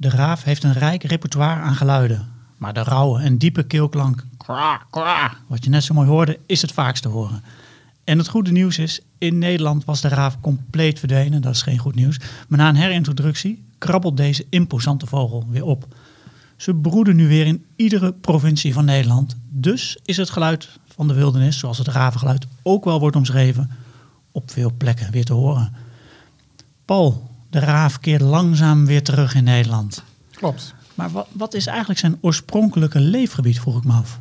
De raaf heeft een rijk repertoire aan geluiden. Maar de rauwe en diepe keelklank, kwa, kwa, wat je net zo mooi hoorde, is het vaakst te horen. En het goede nieuws is, in Nederland was de raaf compleet verdwenen. Dat is geen goed nieuws. Maar na een herintroductie krabbelt deze imposante vogel weer op. Ze broeden nu weer in iedere provincie van Nederland. Dus is het geluid van de wildernis, zoals het ravengeluid ook wel wordt omschreven, op veel plekken weer te horen. Paul, de raaf keert langzaam weer terug in Nederland. Klopt. Maar wat, wat is eigenlijk zijn oorspronkelijke leefgebied, vroeg ik me af.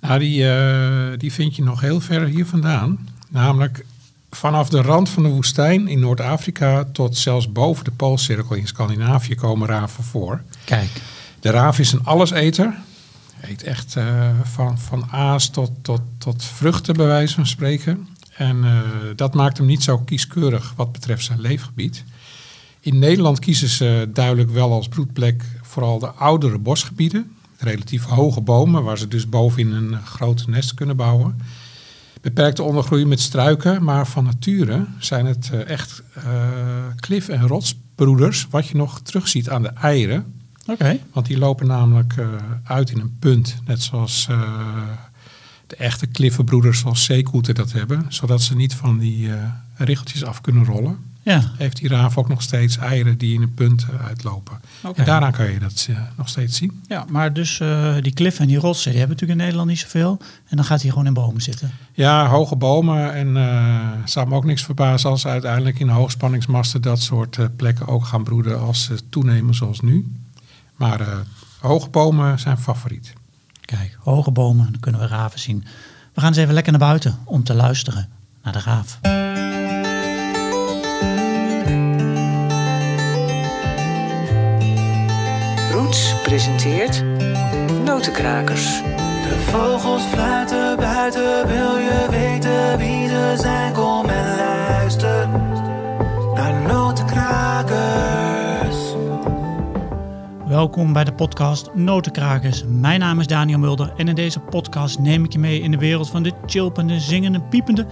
Nou, die, eh, die vind je nog heel ver hier vandaan. Namelijk vanaf de rand van de woestijn in Noord-Afrika tot zelfs boven de Poolcirkel in Scandinavië komen raven voor. Kijk. De raaf is een alleseter. Eet echt uh, van, van aas tot, tot, tot vruchten, bij wijze van spreken. En uh, dat maakt hem niet zo kieskeurig wat betreft zijn leefgebied. In Nederland kiezen ze duidelijk wel als broedplek vooral de oudere bosgebieden. Relatief hoge bomen, waar ze dus bovenin een grote nest kunnen bouwen. Beperkte ondergroei met struiken, maar van nature zijn het uh, echt klif- en rotsbroeders, wat je nog terugziet aan de eieren. Okay. Want die lopen namelijk uh, uit in een punt, net zoals uh, de echte kliffenbroeders zoals zeekoeten dat hebben, zodat ze niet van die uh, richeltjes af kunnen rollen. Ja. Heeft die raaf ook nog steeds eieren die in een punt uitlopen. Okay. En daaraan kan je dat nog steeds zien. Ja, maar dus die kliffen en die rotsen, die hebben natuurlijk in Nederland niet zoveel. En dan gaat hij gewoon in bomen zitten. Ja, hoge bomen. En het zou me ook niks verbazen als uiteindelijk in hoogspanningsmasten dat soort plekken ook gaan broeden als ze toenemen zoals nu. Maar uh, hoge bomen zijn favoriet. Kijk, hoge bomen, dan kunnen we raven zien. We gaan eens even lekker naar buiten om te luisteren naar de raaf. Presenteert Notenkrakers. De vogels fluiten buiten, wil je weten wie ze zijn? Kom en luister naar Notenkrakers. Welkom bij de podcast Notenkrakers. Mijn naam is Daniel Mulder en in deze podcast neem ik je mee in de wereld van de chilpende, zingende, piepende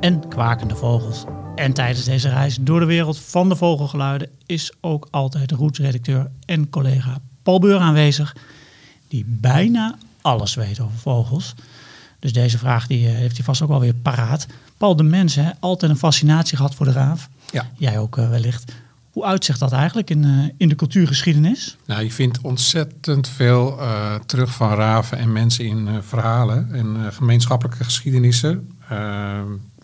en kwakende vogels. En tijdens deze reis door de wereld van de vogelgeluiden is ook altijd Roots-redacteur en collega Paul Beur aanwezig, die bijna alles weet over vogels. Dus deze vraag die, heeft hij vast ook alweer paraat. Paul, de mensen, hè, altijd een fascinatie gehad voor de raaf. Ja. Jij ook uh, wellicht. Hoe uitzicht dat eigenlijk in, uh, in de cultuurgeschiedenis? Nou, je vindt ontzettend veel uh, terug van raven en mensen in verhalen en gemeenschappelijke geschiedenissen.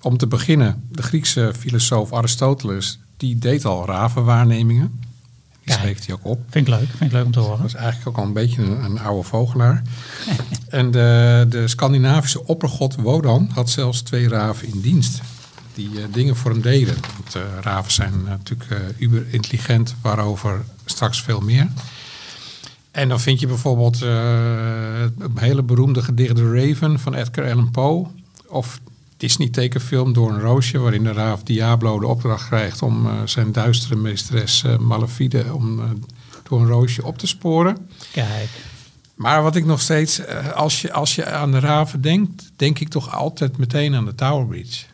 om te beginnen, de Griekse filosoof Aristoteles, die deed al ravenwaarnemingen. Die schreef hij ook op. Vind ik leuk, vind ik leuk om te horen. Dat is eigenlijk ook al een beetje een, een oude vogelaar. en de, de Scandinavische oppergod Wodan had zelfs twee raven in dienst die uh, dingen voor hem deden. Want uh, raven zijn uh, natuurlijk uber intelligent, waarover straks veel meer. En dan vind je bijvoorbeeld het hele beroemde gedicht The Raven van Edgar Allan Poe. Of Disney-tekenfilm Door een Roosje, waarin de raaf Diablo de opdracht krijgt om zijn duistere meesteres Malafide om door een roosje op te sporen. Kijk. Maar wat ik nog steeds, als je, als je aan de raven denkt, denk ik toch altijd meteen aan de Tower Bridge.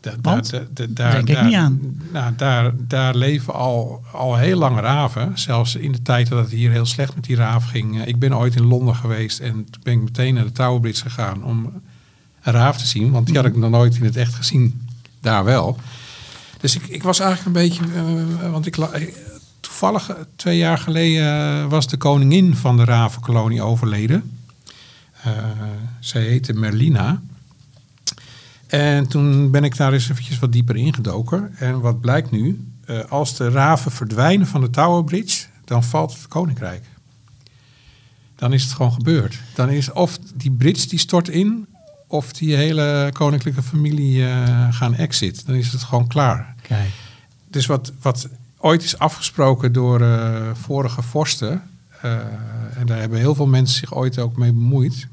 Da, Want? Da, da, daar, denk ik daar, niet aan. Nou, daar, daar leven al, al heel lang raven. Zelfs in de tijd dat het hier heel slecht met die raaf ging. Ik ben ooit in Londen geweest en toen ben ik meteen naar de Tower Bridge gegaan om raaf te zien. Want die had ik nog nooit in het echt gezien. Daar wel. Dus ik, ik was eigenlijk een beetje... Uh, want ik, toevallig twee jaar geleden was de koningin van de ravenkolonie overleden. Uh, zij heette Merlina. En toen ben ik daar eens eventjes wat dieper ingedoken. En wat blijkt nu? Uh, als de raven verdwijnen van de Tower Bridge, dan valt het koninkrijk. Dan is het gewoon gebeurd. Dan is of die bridge die stort in, of die hele koninklijke familie uh, gaan exit. Dan is het gewoon klaar. Kijk. Dus wat, wat ooit is afgesproken door uh, vorige vorsten, en daar hebben heel veel mensen zich ooit ook mee bemoeid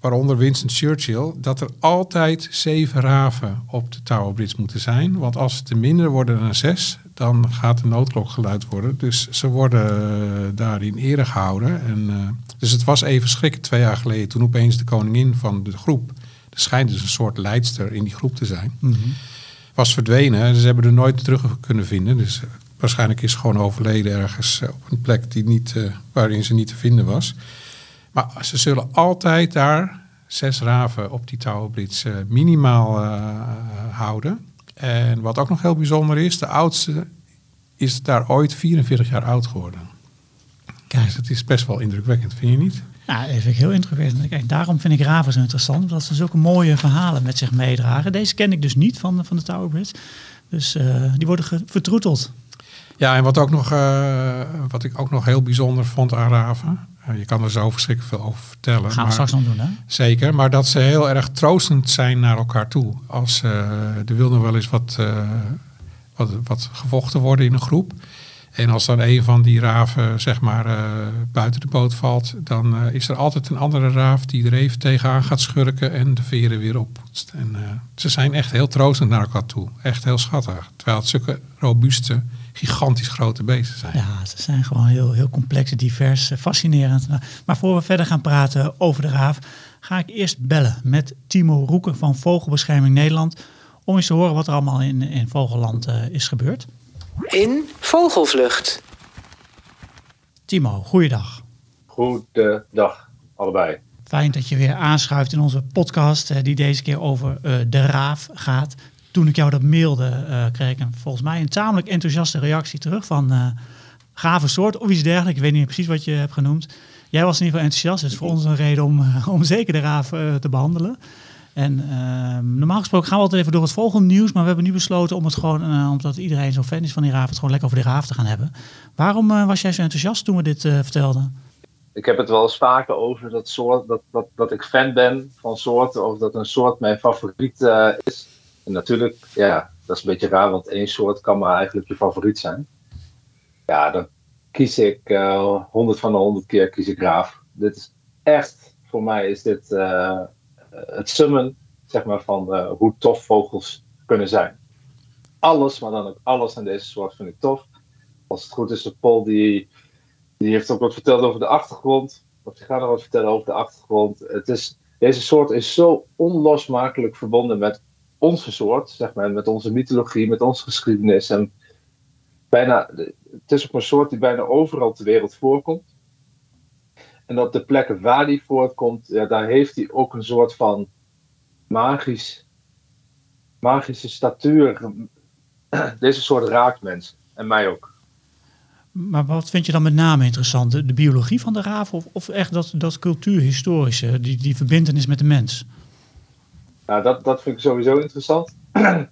waaronder Winston Churchill, dat er altijd zeven raven op de Tower Bridge moeten zijn. Want als het er minder worden dan zes, dan gaat de noodklok geluid worden. Dus ze worden uh, daar in ere gehouden. En, uh, dus het was even schrikken twee jaar geleden toen opeens de koningin van de groep, er schijnt dus een soort leidster in die groep te zijn, mm -hmm. was verdwenen. Ze hebben er nooit terug kunnen vinden. Dus waarschijnlijk is ze gewoon overleden ergens eh, op een plek die niet, eh, waarin ze niet te vinden was. Maar ze zullen altijd daar zes raven op die touwenbrits eh, minimaal eh, houden. En wat ook nog heel bijzonder is, de oudste is daar ooit 44 jaar oud geworden. Kijk, Dus het is best wel indrukwekkend, vind je niet? nou, dat vind ik heel indrukwekkend. Kijk, daarom vind ik raven zo interessant, omdat ze zulke mooie verhalen met zich meedragen. Deze ken ik dus niet van, van de Tower Bridge. Dus eh, die worden vertroeteld. Ja, en wat, ook nog, eh, wat ik ook nog heel bijzonder vond aan raven. Eh, je kan er zo verschrikkelijk veel over vertellen. Gaan we straks nog doen, hè? Zeker, maar dat ze heel erg troostend zijn naar elkaar toe. Als eh, er wil nog wel eens wat, eh, wat, wat gevochten worden in een groep. En als dan een van die raven zeg maar eh, buiten de boot valt, dan is er altijd een andere raaf die er even tegenaan gaat schurken en de veren weer oppoetst. En ze zijn echt heel troostend naar elkaar toe. Echt heel schattig. Terwijl het zulke robuuste, gigantisch grote beesten zijn. Ja, ze zijn gewoon heel, heel complex, divers, eh, fascinerend. Maar voor we verder gaan praten over de raaf, ga ik eerst bellen met Timo Roeken van Vogelbescherming Nederland. Om eens te horen wat er allemaal in, in Vogelland eh, is gebeurd. In Vogelvlucht. Timo, goeiedag. Goedendag, allebei. Fijn dat je weer aanschuift in onze podcast, eh, die deze keer over eh, de raaf gaat. Toen ik jou dat mailde, eh, kreeg ik een, volgens mij een tamelijk enthousiaste reactie terug van eh gave soort of iets dergelijks. Ik weet niet precies wat je hebt genoemd. Jij was in ieder geval enthousiast, dus voor ons een reden om, om zeker de raaf eh, te behandelen. En ehm, normaal gesproken gaan we altijd even door het volgende nieuws, maar we hebben nu besloten om het gewoon, omdat iedereen zo fan is van die raaf, het gewoon lekker over die raaf te gaan hebben. Waarom was jij zo enthousiast toen we dit vertelden? Ik heb het wel eens vaker over dat, soort, dat, dat, dat ik fan ben van soorten, of dat een soort mijn favoriet is. En natuurlijk, ja, dat is een beetje raar, want één soort kan maar eigenlijk je favoriet zijn. Ja, dan kies ik eh 100 van de 100 keer kies ik raaf. Dit is echt, voor mij is dit eh, het summen, zeg maar, van eh, hoe tof vogels kunnen zijn. Alles, maar dan ook alles aan deze soort vind ik tof. Als het goed is, de Paul die die heeft ook wat verteld over de achtergrond. Of die gaat nog wat vertellen over de achtergrond. Het is, deze soort is zo onlosmakelijk verbonden met onze soort, zeg maar, met onze mythologie, met onze geschiedenis. En bijna, het is ook een soort die bijna overal ter wereld voorkomt. En op de plekken waar die voortkomt, ja, daar heeft hij ook een soort van magisch, magische statuur. Deze soort raakt mensen. En mij ook. Maar wat vind je dan met name interessant? De, biologie van de raaf of, of echt dat, dat cultuurhistorische, die, die verbindenis met de mens? Nou, dat, dat vind ik sowieso interessant.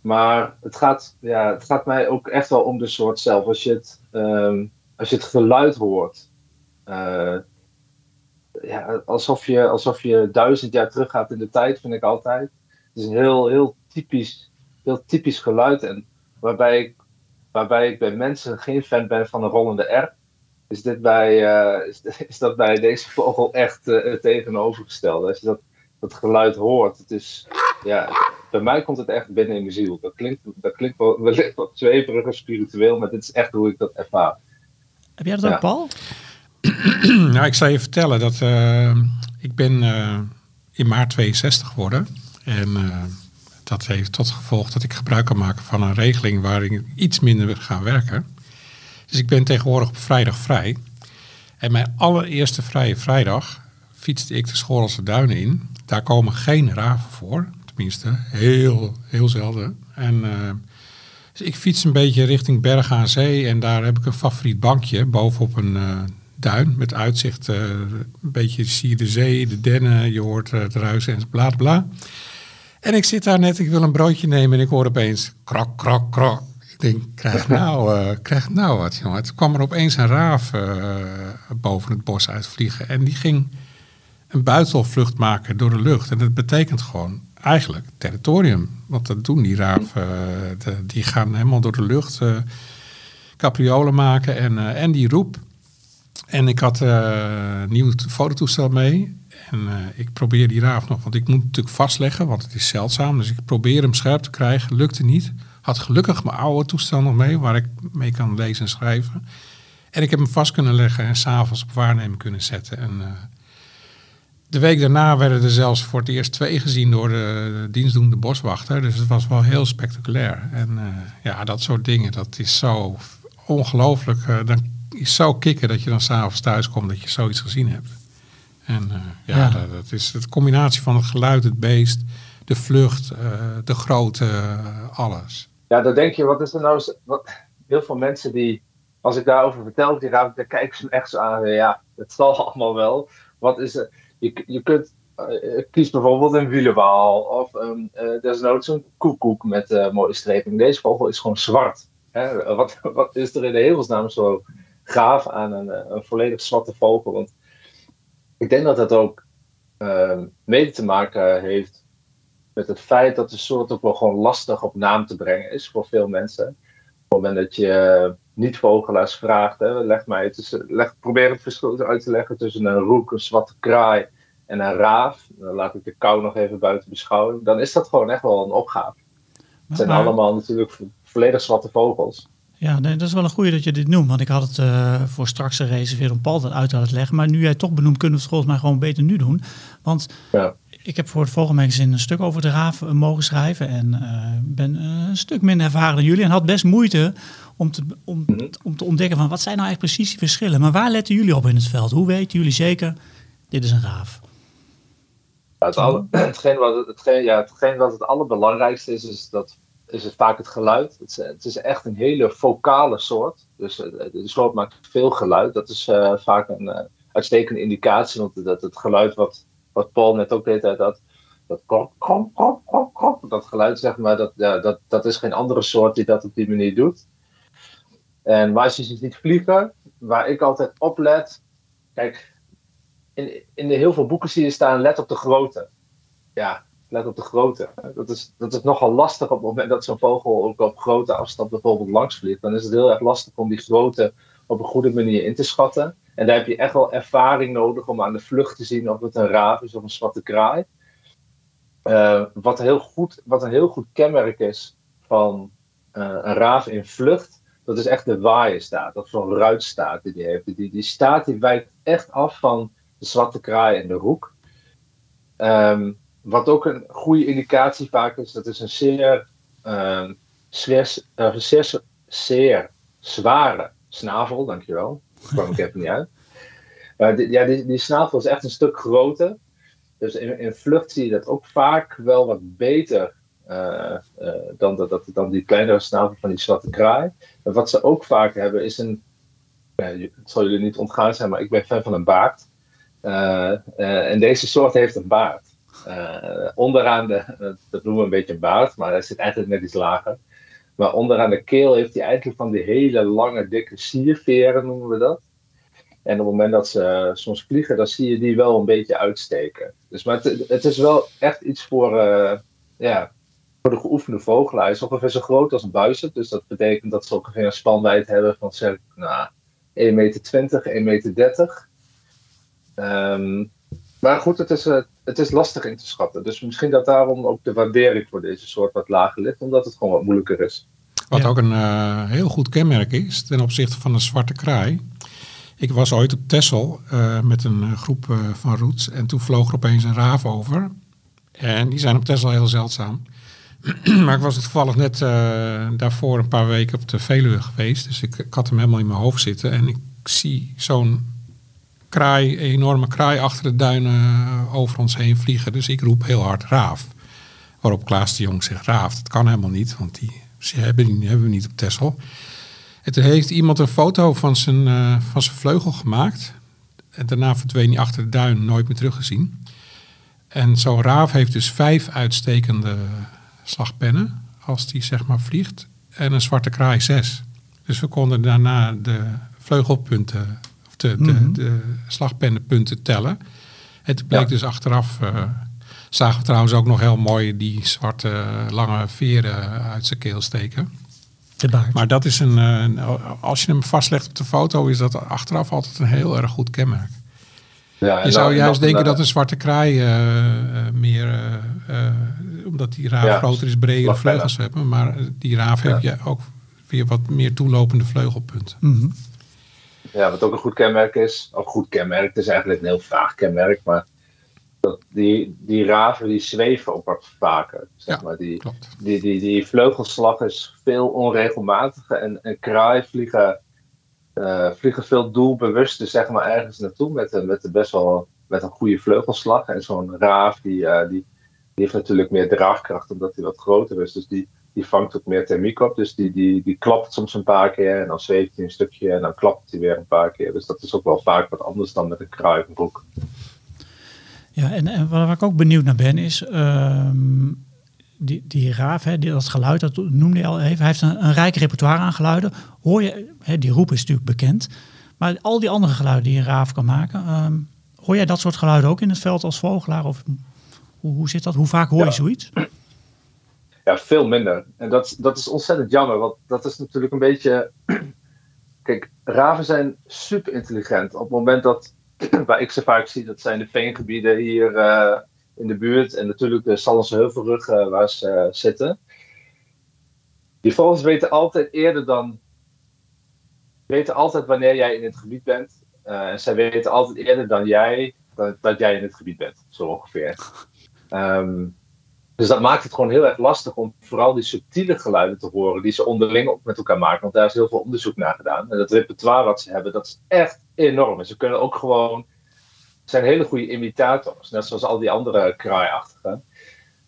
maar het gaat, ja, het gaat mij ook echt wel om de soort zelf. Als je het, ehm, als je het geluid hoort. eh, ja, alsof, je, alsof je duizend jaar terug gaat in de tijd, vind ik altijd. Het is een heel, heel, typisch, heel typisch geluid. En waarbij ik, waarbij ik bij mensen geen fan ben van een rollende R. Is, dit bij, eh, is, dat bij deze vogel echt eh, het tegenovergestelde. Als je dat, dat geluid hoort, het is, ja, bij mij komt het echt binnen in mijn ziel. Dat klinkt, dat klinkt wel, wellicht wat zweverig of spiritueel, maar dit is echt hoe ik dat ervaar. Heb jij dat ook, Ja. Paul? Nou, ik zal je vertellen dat eh, ik ben eh, in maart 62 geworden. En eh, dat heeft tot gevolg dat ik gebruik kan maken van een regeling waarin ik iets minder ga werken. Dus ik ben tegenwoordig op vrijdag vrij. En mijn allereerste vrije vrijdag fietste ik de Schorelse Duinen in. Daar komen geen raven voor. Tenminste, heel, heel zelden. En eh, dus ik fiets een beetje richting Bergen aan Zee. En daar heb ik een favoriet bankje bovenop een eh, duin. Met uitzicht, eh, een beetje zie je de zee, de dennen. Je hoort het ruisen en bla bla. En ik zit daar net, ik wil een broodje nemen en ik hoor opeens krok, krok, krok. Ik denk, krijg nou, eh, krijg nou wat, jongen. Toen kwam er opeens een raaf boven het bos uitvliegen. En die ging een buitelvlucht maken door de lucht. En dat betekent gewoon eigenlijk territorium. Want dat doen die raven. eh, de- die gaan helemaal door de lucht eh, capriolen maken en, eh, en die roep. En ik had eh, een nieuw fototoestel mee. En eh, ik probeer die raaf nog, want ik moet het natuurlijk vastleggen, want het is zeldzaam. Dus ik probeer hem scherp te krijgen, lukte niet. Had gelukkig mijn oude toestel nog mee, waar ik mee kan lezen en schrijven. En ik heb hem vast kunnen leggen en s'avonds op waarneming kunnen zetten. En eh, De week daarna werden er zelfs voor het eerst twee gezien door de dienstdoende boswachter. Dus het was wel heel spectaculair. En eh, ja, dat soort dingen, dat is zo ongelooflijk. eh, dan is zo kicken dat je dan s'avonds thuis komt dat je zoiets gezien hebt. En eh, ja, Ja. Dat, dat is de combinatie van het geluid, het beest, de vlucht, eh, de grootte, alles. Ja, dan denk je, wat is er nou... zo- Wat, heel veel mensen die, als ik daarover vertel, die raad, dan kijken ze me echt zo aan. Ja, het zal allemaal wel. Wat is er? Je, kunt... eh, kies bijvoorbeeld een wielenwaal of een, eh desnoods een koekoek met eh, mooie streping. Deze vogel is gewoon zwart. Hè? Wat, wat is er in de hemelsnaam zo gaaf aan een, een volledig zwarte vogel? Want ik denk dat dat ook eh, mede te maken heeft met het feit dat de soort ook wel gewoon lastig op naam te brengen is voor veel mensen. Op het moment dat je niet-vogelaars vraagt, hè, leg mij tussen, leg, probeer het verschil uit te leggen tussen een roek, een zwarte kraai en een raaf. Dan laat ik de kou nog even buiten beschouwing. Dan is dat gewoon echt wel een opgave. Het zijn Maar- allemaal natuurlijk vo- volledig zwarte vogels. Ja, nee, dat is wel een goeie dat je dit noemt. Want ik had het eh, voor straks gereserveerd om Paul dat uit te leggen. Maar nu jij het toch benoemt, kunnen we het volgens mij gewoon beter nu doen. Want Ja. ik heb voor het Vogelmagazine een stuk over de raaf eh, mogen schrijven. En eh, ben een stuk minder ervaren dan jullie. En had best moeite om te, om, Mhm. om te ontdekken van wat zijn nou eigenlijk precies die verschillen. Maar waar letten jullie op in het veld? Hoe weten jullie zeker, dit is een raaf? Ja, het alle, hetgeen, wat, het- hetgeen, ja, hetgeen wat het allerbelangrijkste is, is, dat, is het vaak het geluid. Het is, het is echt een hele vocale soort. Dus eh, de, de soort maakt veel geluid. Dat is eh, vaak een eh, uitstekende indicatie. Want dat het geluid wat, wat Paul net ook deed, dat, dat krop, krop, krop, krop, krop, dat geluid zeg maar, dat, ja, dat, dat is geen andere soort die dat op die manier doet. En waar ze ziet vliegen, waar ik altijd op let, kijk, in, in de heel veel boeken zie je staan, let op de grootte. Ja, let op de grootte. Dat is, dat is nogal lastig op het moment dat zo'n vogel ook op grote afstand bijvoorbeeld langs vliegt. Dan is het heel erg lastig om die grootte op een goede manier in te schatten. En daar heb je echt wel ervaring nodig om aan de vlucht te zien of het een raaf is of een zwarte kraai. Eh, wat, heel goed, wat een heel goed kenmerk is van eh, een raaf in vlucht, dat is echt de waaierstaat, of zo'n ruitstaat die die heeft. Die, die staat die wijkt echt af van de zwarte kraai en de roek. Ehm, wat ook een goede indicatie vaak is, dat is een zeer, ehm, eh, zware snavel, dankjewel. Daar kwam ik even niet uit. Die, ja, die, die snavel is echt een stuk groter. Dus in, vlucht zie je dat ook vaak wel wat beter dan, dat, dat, dan die kleinere snavel van die zwarte kraai. En wat ze ook vaak hebben is een, het zal jullie niet ontgaan zijn, maar ik ben fan van een baard. Eh, eh, en deze soort heeft een baard. Eh, onderaan de, eh, dat noemen we een beetje een baard, maar hij zit eigenlijk net iets lager. Maar onderaan de keel heeft hij eigenlijk van die hele lange, dikke sierveren, noemen we dat. En op het moment dat ze eh, soms vliegen, dan zie je die wel een beetje uitsteken. Dus, maar het, is wel echt iets voor, eh, ja, voor de geoefende vogelaar. Is ongeveer zo groot als een buizerd. Dus dat betekent dat ze ongeveer een spanwijdte hebben van zeg, nou, 1,20 meter, 1,30 meter. Ehm, maar goed, het is, eh, het is lastig in te schatten. Dus misschien dat daarom ook de waardering voor deze soort wat lager ligt. Omdat het gewoon wat moeilijker is. Wat Ja. ook een eh, heel goed kenmerk is ten opzichte van de zwarte kraai. Ik was ooit op Texel eh, met een groep van roots en toen vloog er opeens een raaf over. En die zijn op Texel heel zeldzaam. maar ik was toevallig net eh, daarvoor een paar weken op de Veluwe geweest. Dus ik, ik had hem helemaal in mijn hoofd zitten. En ik zie zo'n kraai, enorme kraai achter de duinen eh, over ons heen vliegen. Dus ik roep heel hard raaf. Waarop Klaas de Jong zegt raaf. Dat kan helemaal niet, want die, ze hebben, die hebben we niet op Texel. En toen heeft iemand een foto van zijn, eh, van zijn vleugel gemaakt. En daarna verdween hij achter de duin, nooit meer teruggezien. En zo'n raaf heeft dus vijf uitstekende slagpennen als die zeg maar vliegt. En een zwarte kraai zes. Dus we konden daarna de vleugelpunten, of de, de, Mhm. de slagpennenpunten tellen. En toen bleek Ja. dus achteraf, eh, zagen we trouwens ook nog heel mooi die zwarte lange veren uit zijn keel steken. Maar dat is een, een- als je hem vastlegt op de foto, is dat achteraf altijd een heel erg goed kenmerk. Ja, Je zou dan- juist dan- denken dan- dat een zwarte kraai eh, eh, meer, eh, omdat die raaf Ja, groter is, bredere vleugels hebben. Maar die raaf heeft je ook weer wat meer toelopende vleugelpunten. Mhm. Ja, wat ook een goed kenmerk is. Ook goed kenmerk, het is eigenlijk een heel vaag kenmerk. Maar dat die, die raven die zweven ook wat vaker. Zeg Ja, maar. die, Klopt. die, die, die vleugelslag is veel onregelmatiger en, en kraai vliegen, eh, vliegen veel doelbewuster zeg maar, ergens naartoe met, een- met best wel met een goede vleugelslag. En zo'n raaf die, eh, die, die heeft natuurlijk meer draagkracht omdat hij wat groter is. Dus die, die vangt ook meer thermiek op. Dus die, die, die klapt soms een paar keer en dan zweeft hij een stukje en dan klapt hij weer een paar keer. Dus dat is ook wel vaak wat anders dan met een kraai of een broek. Ja, en, en waar ik ook benieuwd naar ben is, ehm, die, die raaf, hè, die, dat geluid, dat noemde je al even, hij heeft een, een rijk repertoire aan geluiden. Hoor je, hè, die roep is natuurlijk bekend, maar al die andere geluiden die een raaf kan maken, ehm, hoor jij dat soort geluiden ook in het veld als vogelaar? Of hoe, hoe zit dat? Hoe vaak hoor je Ja. zoiets? Ja, veel minder. En dat, dat is ontzettend jammer, want dat is natuurlijk een beetje. Kijk, raven zijn super intelligent. Op het moment dat, waar ik ze vaak zie, dat zijn de veengebieden hier eh, in de buurt. En natuurlijk de Sallense Heuvelrug eh, waar ze eh, zitten. Die vogels weten altijd eerder dan. weten altijd wanneer jij in het gebied bent. Eh, en zij weten altijd eerder dan jij dat, dat jij in het gebied bent, zo ongeveer. Ehm, dus dat maakt het gewoon heel erg lastig om vooral die subtiele geluiden te horen die ze onderling ook met elkaar maken. Want daar is heel veel onderzoek naar gedaan. En dat repertoire wat ze hebben, dat is echt enorm. En ze kunnen ook gewoon, zijn hele goede imitators, net zoals al die andere kraaiachtigen.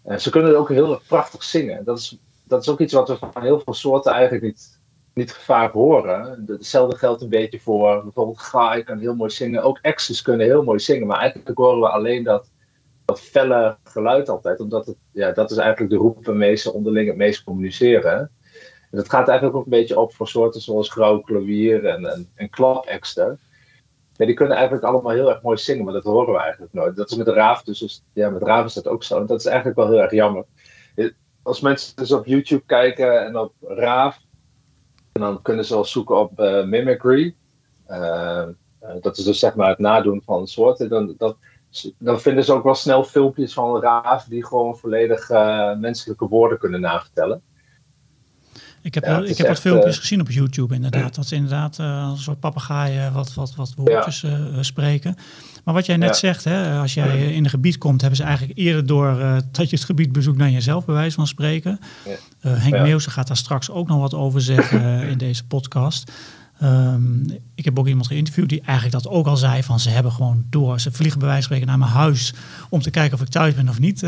En ze kunnen ook heel prachtig zingen. Dat is, dat is ook iets wat we van heel veel soorten eigenlijk niet, niet vaak horen. Hetzelfde geldt een beetje voor bijvoorbeeld graai kan heel mooi zingen. Ook exes kunnen heel mooi zingen, maar eigenlijk horen we alleen dat dat felle geluid altijd. Omdat het, ja, dat is eigenlijk de roep waarmee ze onderling het meest communiceren. En dat gaat eigenlijk ook een beetje op voor soorten zoals grauw klavier en, en, en. Ja, die kunnen eigenlijk allemaal heel erg mooi zingen, maar dat horen we eigenlijk nooit. Dat is met raaf dus, ja, met raaf is dat ook zo. En dat is eigenlijk wel heel erg jammer. Als mensen dus op YouTube kijken en op raaf, en dan kunnen ze wel zoeken op eh, mimicry. Eh, eh, dat is dus zeg maar het nadoen van soorten. Dan, dan vinden ze ook wel snel filmpjes van raven die gewoon volledig menselijke woorden kunnen navertellen. Ik heb, Ja, ik heb wat filmpjes eh, gezien op YouTube inderdaad. Dat ze inderdaad eh, een soort papegaaien wat, wat, wat woordjes eh, spreken. Maar wat jij net Ja. zegt, hè, als jij in een gebied komt, hebben ze eigenlijk eerder door dat je het gebied bezoekt naar jezelf, bij wijze van spreken. Ja. Henk. Meeuwse gaat daar straks ook nog wat over zeggen in deze podcast. Ehm, ik heb ook iemand geïnterviewd die eigenlijk dat ook al zei van ze hebben gewoon door. Ze vliegen bij wijze van spreken naar mijn huis om te kijken of ik thuis ben of niet.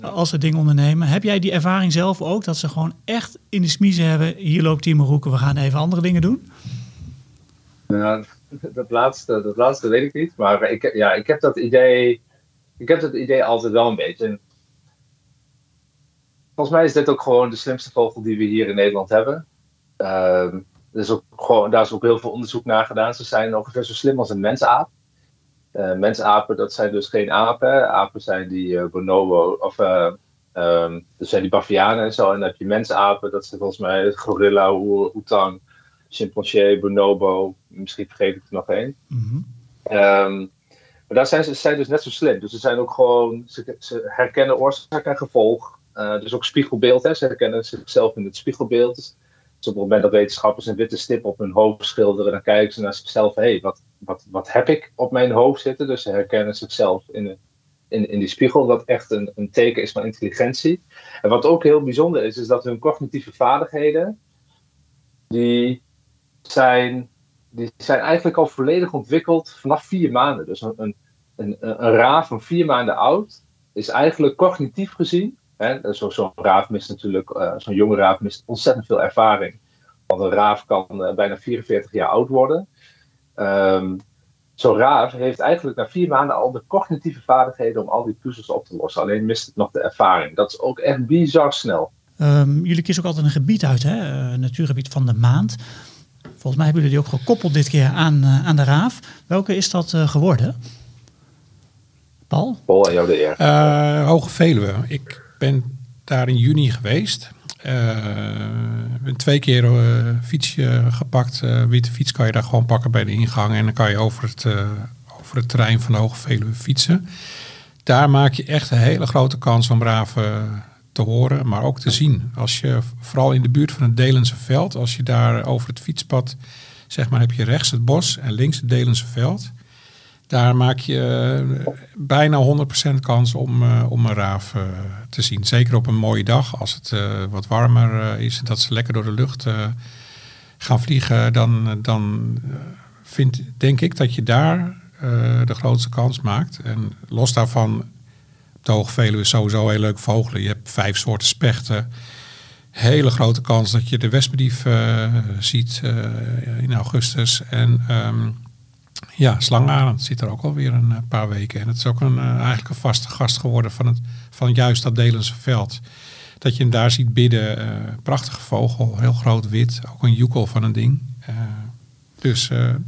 Als ze dingen ondernemen. Heb jij die ervaring zelf ook? Dat ze gewoon echt in de smiezen hebben. Hier loopt Timo Roeken, we gaan even andere dingen doen. Ja, dat, laatste, dat laatste weet ik niet. Maar ik, ja, ik heb dat idee. Ik heb dat idee altijd wel een beetje. En volgens mij is dit ook gewoon de slimste vogel die we hier in Nederland hebben. Ehm, is ook gewoon, daar is ook heel veel onderzoek naar gedaan. Ze zijn ongeveer zo slim als een mensaap. Eh mensapen, dat zijn dus geen apen. Apen zijn die eh, bonobo, of eh, ehm, dat zijn die bavianen en zo. En dan heb je mensapen, dat zijn volgens mij gorilla, oetang, chimpansee, bonobo. Misschien vergeet ik er nog één. Ehm, maar daar zijn ze zijn dus net zo slim. Dus ze zijn ook gewoon, ze, ze herkennen oorzaak en gevolg. Dus ook spiegelbeeld, hè. ze herkennen zichzelf in het spiegelbeeld. Op het moment dat wetenschappers een witte stip op hun hoofd schilderen, dan kijken ze naar zichzelf, hé, hey, wat, wat, wat heb ik op mijn hoofd zitten? Dus ze herkennen zichzelf in, in, in die spiegel, wat echt een, een teken is van intelligentie. En wat ook heel bijzonder is, is dat hun cognitieve vaardigheden, die zijn die zijn eigenlijk al volledig ontwikkeld vanaf vier maanden. Dus een, een, een, een raaf van vier maanden oud is eigenlijk cognitief gezien. Hè, zo- Zo'n raaf mist natuurlijk, eh, zo'n jonge raaf mist ontzettend veel ervaring. Want een raaf kan eh, bijna 44 jaar oud worden. Ehm, zo'n raaf heeft eigenlijk na vier maanden al de cognitieve vaardigheden om al die puzzels op te lossen. Alleen mist het nog de ervaring. Dat is ook echt bizar snel. Ehm, jullie kiezen ook altijd een gebied uit, hè? Eh, een natuurgebied van de maand. Volgens mij hebben jullie die ook gekoppeld dit keer aan, eh, aan de Raaf. Welke is dat eh, geworden? Paul? Paul, aan jou de eer. Eh, Hoge Veluwe. Ik ben daar in juni geweest. Eh, Ik ben twee keer eh fietsje gepakt. Eh, witte fiets kan je daar gewoon pakken bij de ingang. En dan kan je over het, eh, over het terrein van de Hoge Veluwe fietsen. Daar maak je echt een hele grote kans om raven te horen, maar ook te zien. Als je vooral in de buurt van het Delense veld, als je daar over het fietspad, zeg maar, heb je rechts het bos en links het Delense veld. Daar maak je uh, bijna 100% kans om, uh, om een raaf uh, te zien. Zeker op een mooie dag, als het wat warmer is, dat ze lekker door de lucht gaan vliegen. Dan, dan vind, denk ik dat je daar de grootste kans maakt. En los daarvan, op de is sowieso heel leuk vogelen. Je hebt vijf soorten spechten hele grote kans dat je de wespendief uh, ziet in augustus. En um, ja, slangarend zit er ook alweer een paar weken. En het is ook een, uh, eigenlijk een vaste gast geworden van, het, van juist dat Delense veld. Dat je hem daar ziet bidden. prachtige vogel, heel groot wit. Ook een joekel van een ding. dus ja.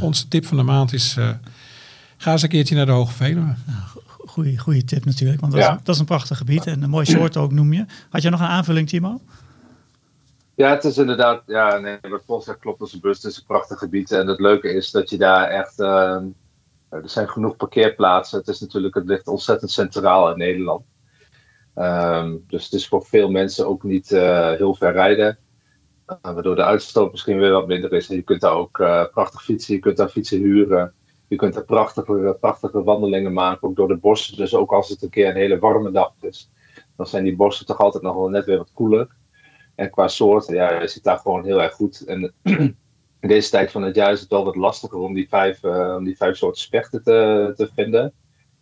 onze tip van de maand is... ga eens een keertje naar de Hoge Veluwe. Ja, goede, goede tip natuurlijk, want dat, is, dat is een prachtig gebied en een mooi soort ook noem je. Had je nog een aanvulling, Timo? Ja, het is inderdaad, ja, nee, wat Paul zegt klopt als een bus. Is een prachtig gebied en het leuke is dat je daar echt, uh, er zijn genoeg parkeerplaatsen. Het is natuurlijk, het ligt ontzettend centraal in Nederland. Um, dus het is voor veel mensen ook niet uh, heel ver rijden. Uh, waardoor de uitstoot misschien weer wat minder is. En je kunt daar ook uh, prachtig fietsen, je kunt daar fietsen huren. Je kunt er prachtige, prachtige wandelingen maken, ook door de bossen. Dus ook als het een keer een hele warme dag is, dan zijn die bossen toch altijd nog wel net weer wat koeler. En qua soorten, ja, je zit daar gewoon heel erg goed. En in deze tijd van het jaar is het wel wat lastiger om die vijf, uh, om die vijf soorten spechten te, te vinden.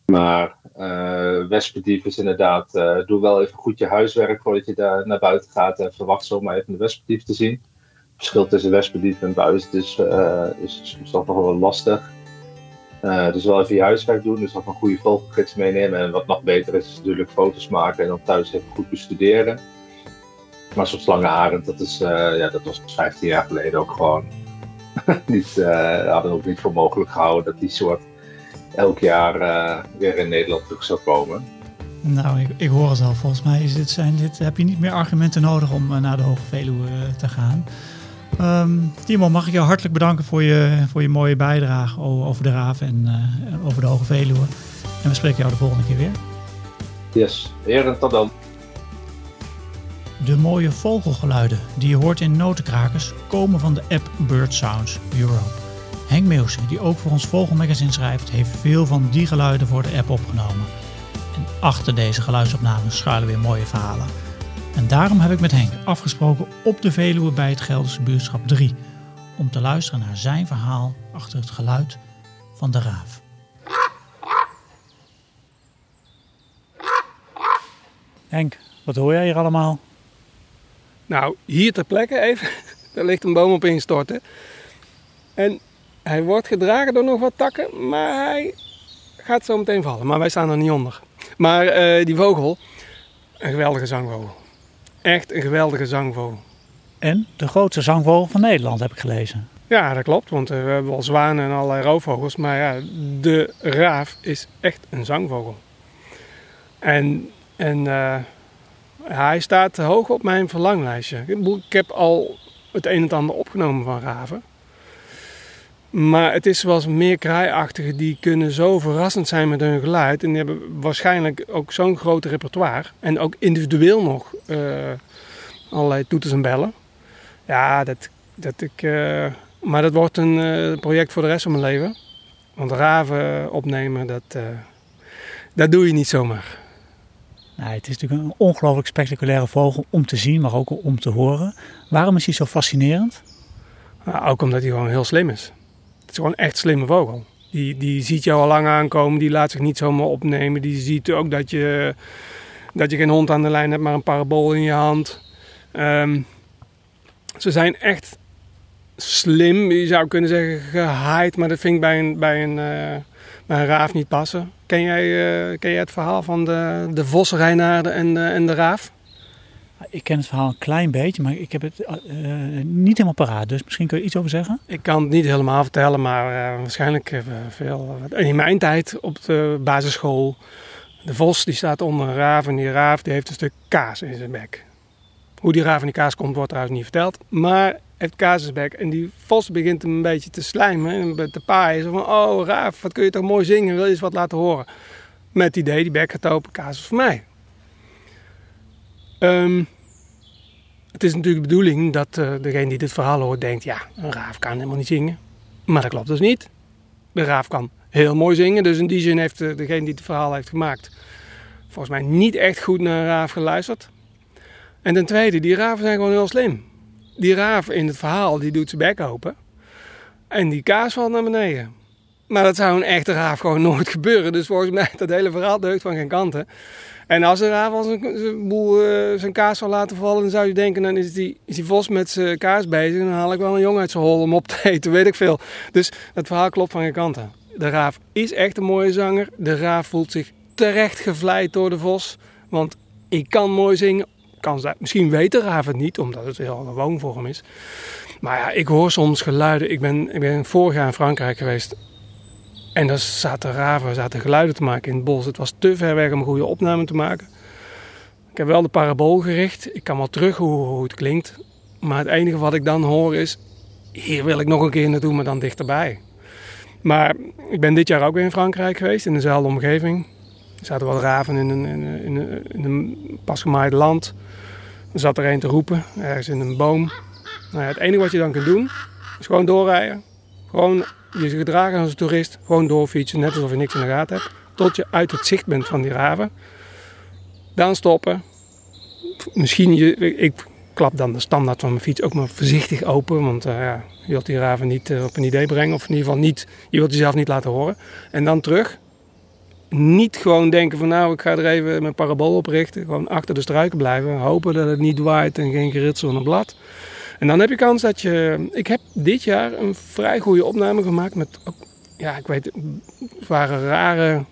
Maar uh, is inderdaad, uh, doe wel even goed je huiswerk voordat je daar naar buiten gaat en verwacht zomaar even de wespendief te zien. Het verschil tussen wespendief en buis is, uh, is toch nog wel lastig. Dus wel even je huiswerk doen, dus ook een goede vogelgids meenemen. En wat nog beter is, is natuurlijk foto's maken en dan thuis even goed bestuderen. Maar zo'n slangenarend, dat, is, uh, ja, dat was 15 jaar geleden ook gewoon niet, uh, hadden we ook niet voor mogelijk gehouden dat die soort elk jaar weer in Nederland terug zou komen. Nou, ik, ik hoor het al. Volgens mij is dit, zijn dit, heb je niet meer argumenten nodig om naar de Hoge Veluwe te gaan. Um, Timo, mag ik jou hartelijk bedanken voor je, voor je mooie bijdrage over de Raven en over de Hoge Veluwe. En we spreken jou de volgende keer weer. Yes, heren, tot dan. De mooie vogelgeluiden die je hoort in notenkrakers komen van de app Bird Sounds Europe. Henk Meeuwse, die ook voor ons Vogelmagazine schrijft, heeft veel van die geluiden voor de app opgenomen. En achter deze geluidsopnames schuilen weer mooie verhalen. En daarom heb ik met Henk afgesproken op de Veluwe bij het Gelderse buurtschap 3 om te luisteren naar zijn verhaal achter het geluid van de raaf. Henk, wat hoor jij hier allemaal? Nou, hier ter plekke even, daar ligt een boom op instorten. En hij wordt gedragen door nog wat takken, maar hij gaat zo meteen vallen. Maar wij staan er niet onder. Maar uh, die vogel, een geweldige zangvogel. Echt een geweldige zangvogel. En de grootste zangvogel van Nederland, heb ik gelezen. Ja, dat klopt, want eh, we hebben wel zwanen en allerlei roofvogels. Maar ja, de raaf is echt een zangvogel. En, en uh, hij staat hoog op mijn verlanglijstje. Ik heb al het een en ander opgenomen van raven. Maar het is zoals meer kraaiachtigen die kunnen zo verrassend zijn met hun geluid. En die hebben waarschijnlijk ook zo'n groot repertoire. En ook individueel nog uh, allerlei toeters en bellen. Ja, dat, dat ik. Uh, maar dat wordt een uh, project voor de rest van mijn leven. Want raven opnemen, dat, dat doe je niet zomaar. Nou, het is natuurlijk een ongelooflijk spectaculaire vogel om te zien, maar ook om te horen. Waarom is hij zo fascinerend? Nou, ook omdat hij gewoon heel slim is. Het is gewoon echt slimme vogel. Die, die ziet jou al lang aankomen, die laat zich niet zomaar opnemen. Die ziet ook dat je, dat je geen hond aan de lijn hebt, maar een parabool in je hand. Um, ze zijn echt slim, je zou kunnen zeggen gehaaid, maar dat vind ik bij een, bij een, uh, bij een raaf niet passen. Ken jij, uh, ken jij het verhaal van de, de vos, Reinaarden en, de, en de raaf? Ik ken het verhaal een klein beetje, maar ik heb het uh, niet helemaal paraat. Dus misschien kun je iets over zeggen? Ik kan het niet helemaal vertellen, maar uh, waarschijnlijk veel. In mijn tijd op de basisschool, de vos die staat onder een raaf en die raaf die heeft een stuk kaas in zijn bek. Hoe die raaf in die kaas komt wordt trouwens niet verteld, maar heeft kaas in zijn bek. En die vos begint hem een beetje te slijmen en te paaien. Zo van, oh raaf, wat kun je toch mooi zingen, wil je eens wat laten horen? Met het idee, die bek gaat open, kaas voor mij. Um, het is natuurlijk de bedoeling dat uh, degene die dit verhaal hoort denkt: ja, een raaf kan helemaal niet zingen. Maar dat klopt dus niet. De raaf kan heel mooi zingen. Dus in die zin heeft eh, degene die het verhaal heeft gemaakt... volgens mij niet echt goed naar een raaf geluisterd. En ten tweede, die raven zijn gewoon heel slim. Die raaf in het verhaal, die doet zijn bek open. En die kaas valt naar beneden. Maar dat zou een echte raaf gewoon nooit gebeuren. Dus volgens mij, dat hele verhaal deugt van geen kanten. En als een raaf al zijn, zijn, boel, eh, zijn kaas zou laten vallen, dan zou je denken, dan is die, is die vos met zijn kaas bezig. Dan haal ik wel een jongen uit zijn hol om op te eten, weet ik veel. Dus dat verhaal klopt van geen kanten. De raaf is echt een mooie zanger. De raaf voelt zich terecht gevleid door de vos. Want ik kan mooi zingen. Kan ze, misschien de raaf het niet, omdat het heel gewoon voor hem is. Maar ja, ik hoor soms geluiden. Ik ben, ik ben vorig jaar in Frankrijk geweest. En daar zaten raven, zaten geluiden te maken in het bos. Het was te ver weg om een goede opname te maken. Ik heb wel de parabool gericht. Ik kan wel terug hoe het klinkt. Maar het enige wat ik dan hoor is... Hier wil ik nog een keer naartoe, maar dan dichterbij. Maar ik ben dit jaar ook weer in Frankrijk geweest, in dezelfde omgeving. Er zaten wat raven in een, in een, in een, in een pasgemaaid land. Er zat er een te roepen, ergens in een boom. Nou ja, het enige wat je dan kunt doen, is gewoon doorrijden. Gewoon je gedragen als een toerist, gewoon doorfietsen, net alsof je niks in de gaten hebt. Tot je uit het zicht bent van die raven. Dan stoppen. Misschien, je, ik klap dan de standaard van mijn fiets ook maar voorzichtig open. Want uh, ja, je wilt die raven niet uh, op een idee brengen. Of in ieder geval niet, je wilt jezelf niet laten horen. En dan terug. Niet gewoon denken van nou, ik ga er even mijn parabool op richten. Gewoon achter de struiken blijven. Hopen dat het niet waait en geen geritsel in een blad. En dan heb je kans dat je... Ik heb dit jaar een vrij goede opname gemaakt met... Ja, ik weet, het waren rare,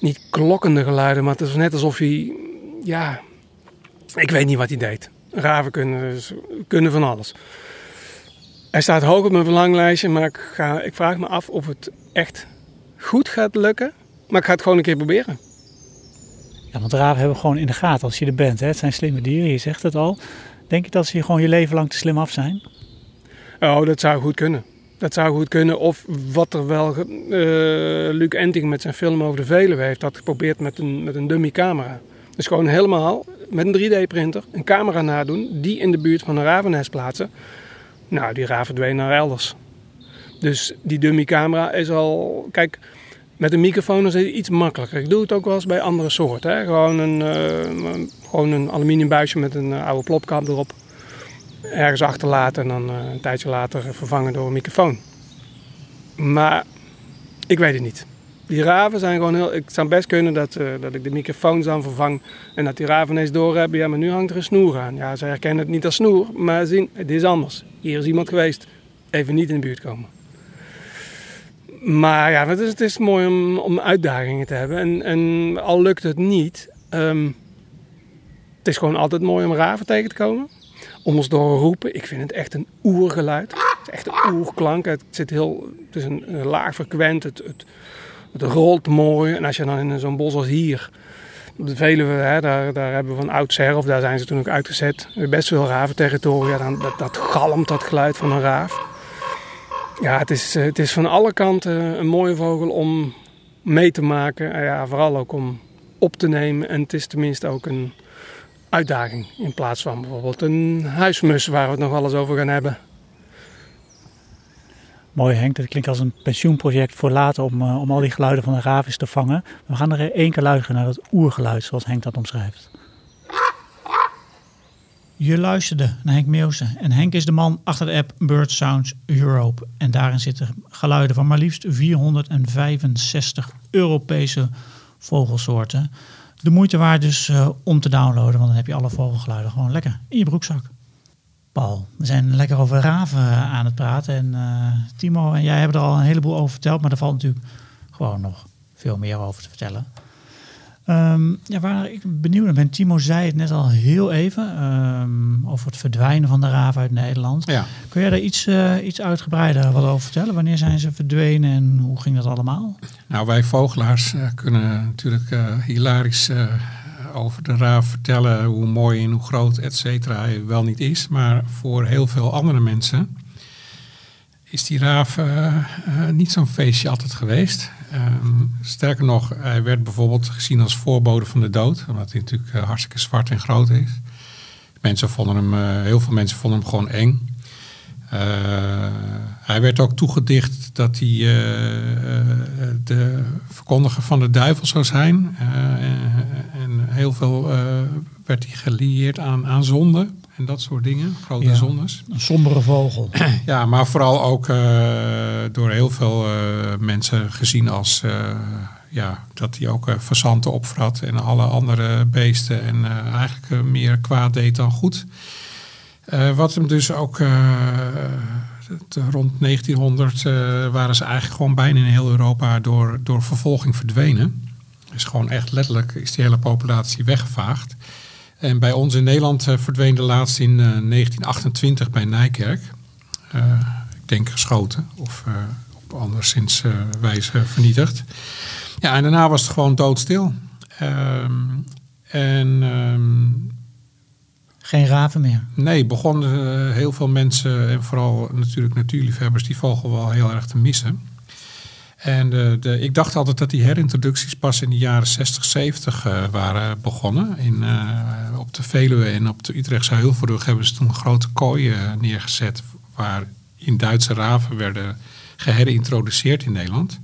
niet klokkende geluiden, maar het is net alsof hij... Ja, ik weet niet wat hij deed. Raven kunnen, kunnen van alles. Hij staat hoog op mijn verlanglijstje, maar ik, ga, ik vraag me af of het echt goed gaat lukken. Maar ik ga het gewoon een keer proberen. Ja, want raven hebben we gewoon in de gaten als je er bent. Hè? Het zijn slimme dieren, je zegt het al. Denk je dat ze gewoon je leven lang te slim af zijn? Oh, dat zou goed kunnen. Dat zou goed kunnen. Of wat er wel... Uh, Luc Enting met zijn film over de Veluwe heeft dat geprobeerd met een, met een dummy camera. Dus gewoon helemaal met een 3D-printer een camera nadoen, die in de buurt van een ravennest plaatsen. Nou, die raven verdwenen naar elders. Dus die dummy camera is al... Kijk, met een microfoon is het iets makkelijker. Ik doe het ook wel eens bij andere soorten. Hè? Gewoon, een, uh, gewoon een aluminium buisje met een oude plopkap erop. Ergens achterlaten en dan uh, een tijdje later vervangen door een microfoon. Maar ik weet het niet. Die raven zijn gewoon heel... Het zou best kunnen dat, dat ik de microfoons dan vervang en dat die raven ineens doorhebben. Ja, maar nu hangt er een snoer aan. Ja, ze herkennen het niet als snoer, maar zien, het is anders. Hier is iemand geweest. Even niet in de buurt komen. Maar ja, het is, het is mooi om, om uitdagingen te hebben. En, en al lukt het niet, um, het is gewoon altijd mooi om raven tegen te komen. Om ons door roepen. Ik vind het echt een oergeluid. Het is echt een oerklank. Het, zit heel, het is een, een laag frequent. Het, het, het rolt mooi. En als je dan in zo'n bos als hier, op de Veluwe, hè, daar, daar hebben we van oudsher, of daar zijn ze toen ook uitgezet, best veel raventerritoria. Dan, dat, dat galmt, dat geluid van een raaf. Ja, het is, het is van alle kanten een mooie vogel om mee te maken. En ja, vooral ook om op te nemen. En het is tenminste ook een uitdaging. In plaats van bijvoorbeeld een huismus waar we het nog eens over gaan hebben. Mooi Henk, dat klinkt als een pensioenproject voor later om, om al die geluiden van de ravis te vangen. We gaan er één keer luisteren naar dat oergeluid zoals Henk dat omschrijft. Je luisterde naar Henk Meeuwsen en Henk is de man achter de app Bird Sounds Europe. En daarin zitten geluiden van maar liefst 465 Europese vogelsoorten. De moeite waard dus uh, om te downloaden, want dan heb je alle vogelgeluiden gewoon lekker in je broekzak. Paul, we zijn lekker over raven aan het praten en uh, Timo en jij hebben er al een heleboel over verteld, maar er valt natuurlijk gewoon nog veel meer over te vertellen. Um, ja, waar ik benieuwd naar ben, Timo zei het net al heel even um, over het verdwijnen van de raven uit Nederland. Ja. Kun jij daar iets, uh, iets uitgebreider wat over vertellen? Wanneer zijn ze verdwenen en hoe ging dat allemaal? Nou, wij vogelaars uh, kunnen natuurlijk uh, hilarisch over de raaf vertellen hoe mooi en hoe groot, et cetera, hij wel niet is. Maar voor heel veel andere mensen is die raaf niet zo'n feestje altijd geweest. Um, sterker nog, hij werd bijvoorbeeld gezien als voorbode van de dood, omdat hij natuurlijk uh, hartstikke zwart en groot is. Mensen vonden hem, uh, heel veel mensen vonden hem gewoon eng. Eh, hij werd ook toegedicht dat hij eh, eh, de verkondiger van de duivel zou zijn. Eh, en heel veel eh, werd hij gelieerd aan, aan zonde en dat soort dingen, grote Ja. zondes. Een sombere vogel. Ja, maar vooral ook eh, door heel veel eh, mensen gezien als eh, ja, dat hij ook uh, fazanten opvrat en alle andere beesten en eigenlijk meer kwaad deed dan goed. Wat hem dus ook rond 1900 eh, waren ze eigenlijk gewoon bijna in heel Europa door, door vervolging verdwenen. Dus gewoon echt letterlijk is die hele populatie weggevaagd. En bij ons in Nederland eh, verdween de laatste in eh, 1928 bij Nijkerk. Eh, ik denk geschoten of eh, op anderszins eh, wijze vernietigd. Ja, en daarna was het gewoon doodstil. Ehm, en ehm, Geen raven meer. nee, begonnen eh, heel veel mensen en vooral natuurlijk natuurliefhebbers die vogel wel heel erg te missen. En de, de, ik dacht altijd dat die herintroducties pas in de jaren 60, 70 eh, waren begonnen. In, eh, op de Veluwe en op de Utrechtse Heuvelrug hebben ze toen grote kooi eh, neergezet... waar in Duitse raven werden geherintroduceerd in Nederland.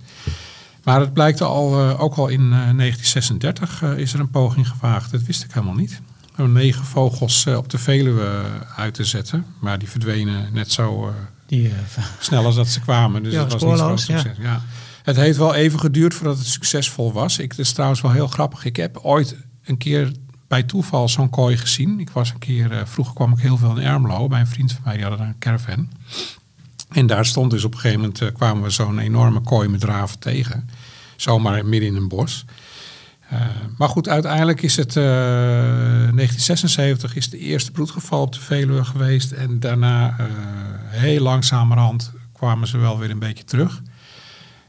Maar het blijkt al, eh, ook al in eh, 1936 eh, is er een poging gewaagd. Dat wist ik helemaal niet. Om negen vogels eh, op de Veluwe uit te zetten. Maar die verdwenen net zo eh, Die, eh, snel als dat ze kwamen. Dus Ja, dat was niet zo'n ja. succes. Ja. Het heeft wel even geduurd voordat het succesvol was. Ik, is trouwens wel heel grappig. Ik heb ooit een keer bij toeval zo'n kooi gezien. Ik was een keer, eh, vroeger kwam ik heel veel in Ermelo bij een vriend van mij, die had een caravan. En daar stond dus op een gegeven moment, eh, kwamen we zo'n enorme kooi met raven tegen. Zomaar midden in een bos. Eh, maar goed, uiteindelijk is het eh 1976 is de eerste broedgeval op de Veluwe geweest. En daarna heel langzamerhand kwamen ze wel weer een beetje terug.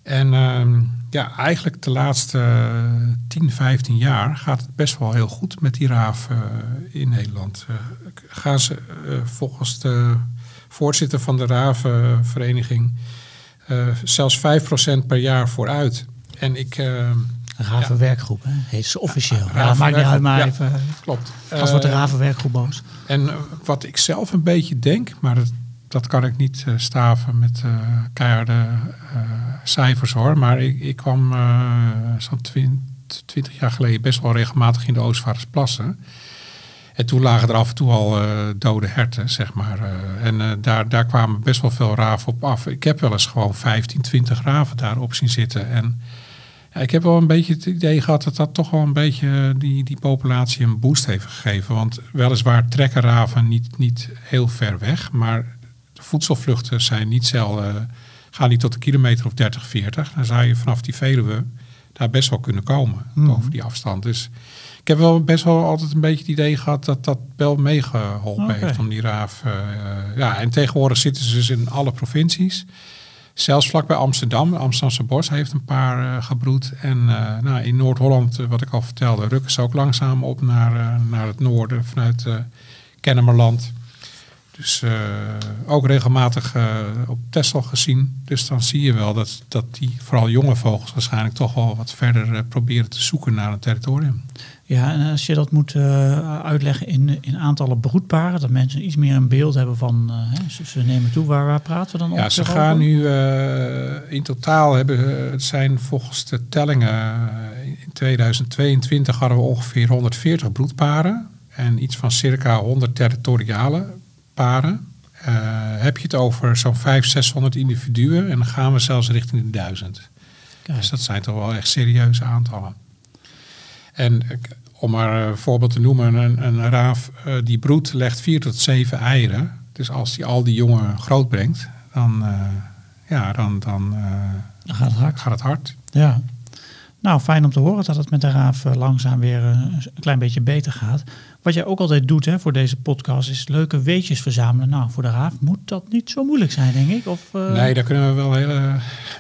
En ehm, ja, eigenlijk de laatste eh, 10, 15 jaar gaat het best wel heel goed met die raaf eh, in Nederland. Eh, gaan ze eh, volgens de voorzitter van de ravenvereniging eh zelfs 5% per jaar vooruit. En ik... ehm, ravenwerkgroep, hè? heet ze officieel. Ja, Ja, maakt niet uit, maar ja. even... klopt. Als wordt de Eh, ravenwerkgroep boos. En eh, wat ik zelf een beetje denk, maar dat, dat kan ik niet eh, staven met eh keiharde eh, cijfers hoor. Maar ik, ik kwam zo'n twintig jaar geleden best wel regelmatig in de Oostvaardersplassen. En toen lagen er af en toe al dode herten, zeg maar. en daar, daar kwamen best wel veel raven op af. Ik heb wel eens gewoon 15, 20 raven daarop zien zitten. En ja, ik heb wel een beetje het idee gehad dat dat toch wel een beetje die, die populatie een boost heeft gegeven. Want weliswaar trekken raven niet, niet heel ver weg, maar voedselvluchten zijn niet zelden, gaan niet tot een kilometer of 30, 40. Dan zou je vanaf die Veluwe daar best wel kunnen komen, Mhm. over die afstand. Dus ik heb wel best wel altijd een beetje het idee gehad dat dat wel meegeholpen heeft om die raaf. eh, eh, ja, en tegenwoordig zitten ze dus in alle provincies. Zelfs vlakbij Amsterdam, Amsterdamse Bos heeft een paar eh, gebroed. En eh, nou, in Noord-Holland, eh, wat ik al vertelde, rukken ze ook langzaam op naar, eh, naar het noorden vanuit eh Kennemerland. Dus eh, ook regelmatig eh, op Texel gezien. Dus dan zie je wel dat, dat die, vooral jonge vogels, waarschijnlijk toch wel wat verder eh, proberen te zoeken naar een territorium. Ja, en als je dat moet uitleggen in, in aantallen broedparen, dat mensen iets meer een beeld hebben van, hè, ze, ze nemen toe, waar, waar praten we dan Ja, ongeveer ze gaan over? nu in totaal hebben, het zijn volgens de tellingen in 2022 hadden we ongeveer 140 broedparen en iets van circa 100 territoriale paren. Eh, heb je het over zo'n 500, 600 individuen en dan gaan we zelfs richting de 1000. Kijk. Dus dat zijn toch wel echt serieuze aantallen. En eh, om maar een voorbeeld te noemen, een, een raaf eh, die broedt legt vier tot zeven eieren. Dus als die al die jongen groot brengt, dan, ja, dan, dan Dan gaat het hard. gaat het hard. Ja. Nou, fijn om te horen dat het met de raaf eh, langzaam weer eh, een klein beetje beter gaat. Wat jij ook altijd doet hè, voor deze podcast is leuke weetjes verzamelen. Nou, voor de raaf moet dat niet zo moeilijk zijn, denk ik. Of, eh, nee, daar kunnen we wel hele,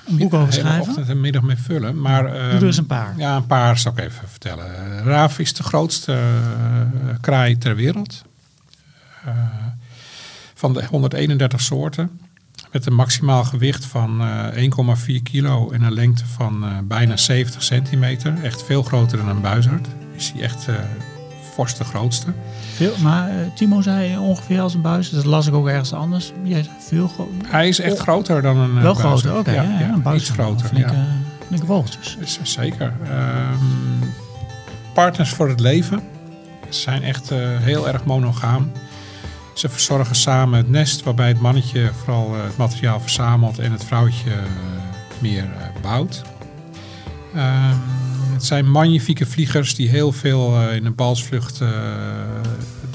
een boek over hele schrijven? ochtend en middag mee vullen. Maar, Doe er ehm, eens een paar. Ja, een paar zal ik even vertellen. Raaf is de grootste kraai ter wereld. Van de 131 soorten. Met een maximaal gewicht van eh 1,4 kilo en een lengte van eh, bijna 70 centimeter. Echt veel groter dan een buizerd. Is hij echt eh, fors de grootste. Veel, maar eh, Timo zei ongeveer als een buis. Dat las ik ook ergens anders. Jij veel Hij is echt Oh. groter dan een eh, Wel buizerd. groter, oké. ja, ja, een buis iets groter. Flinke, ja. flinke Zeker. Ehm, partners voor het leven. Ze zijn echt eh, heel erg monogaam. Ze verzorgen samen het nest, waarbij het mannetje vooral eh, het materiaal verzamelt en het vrouwtje eh, meer eh, bouwt. Ehm, het zijn magnifieke vliegers die heel veel in een balsvlucht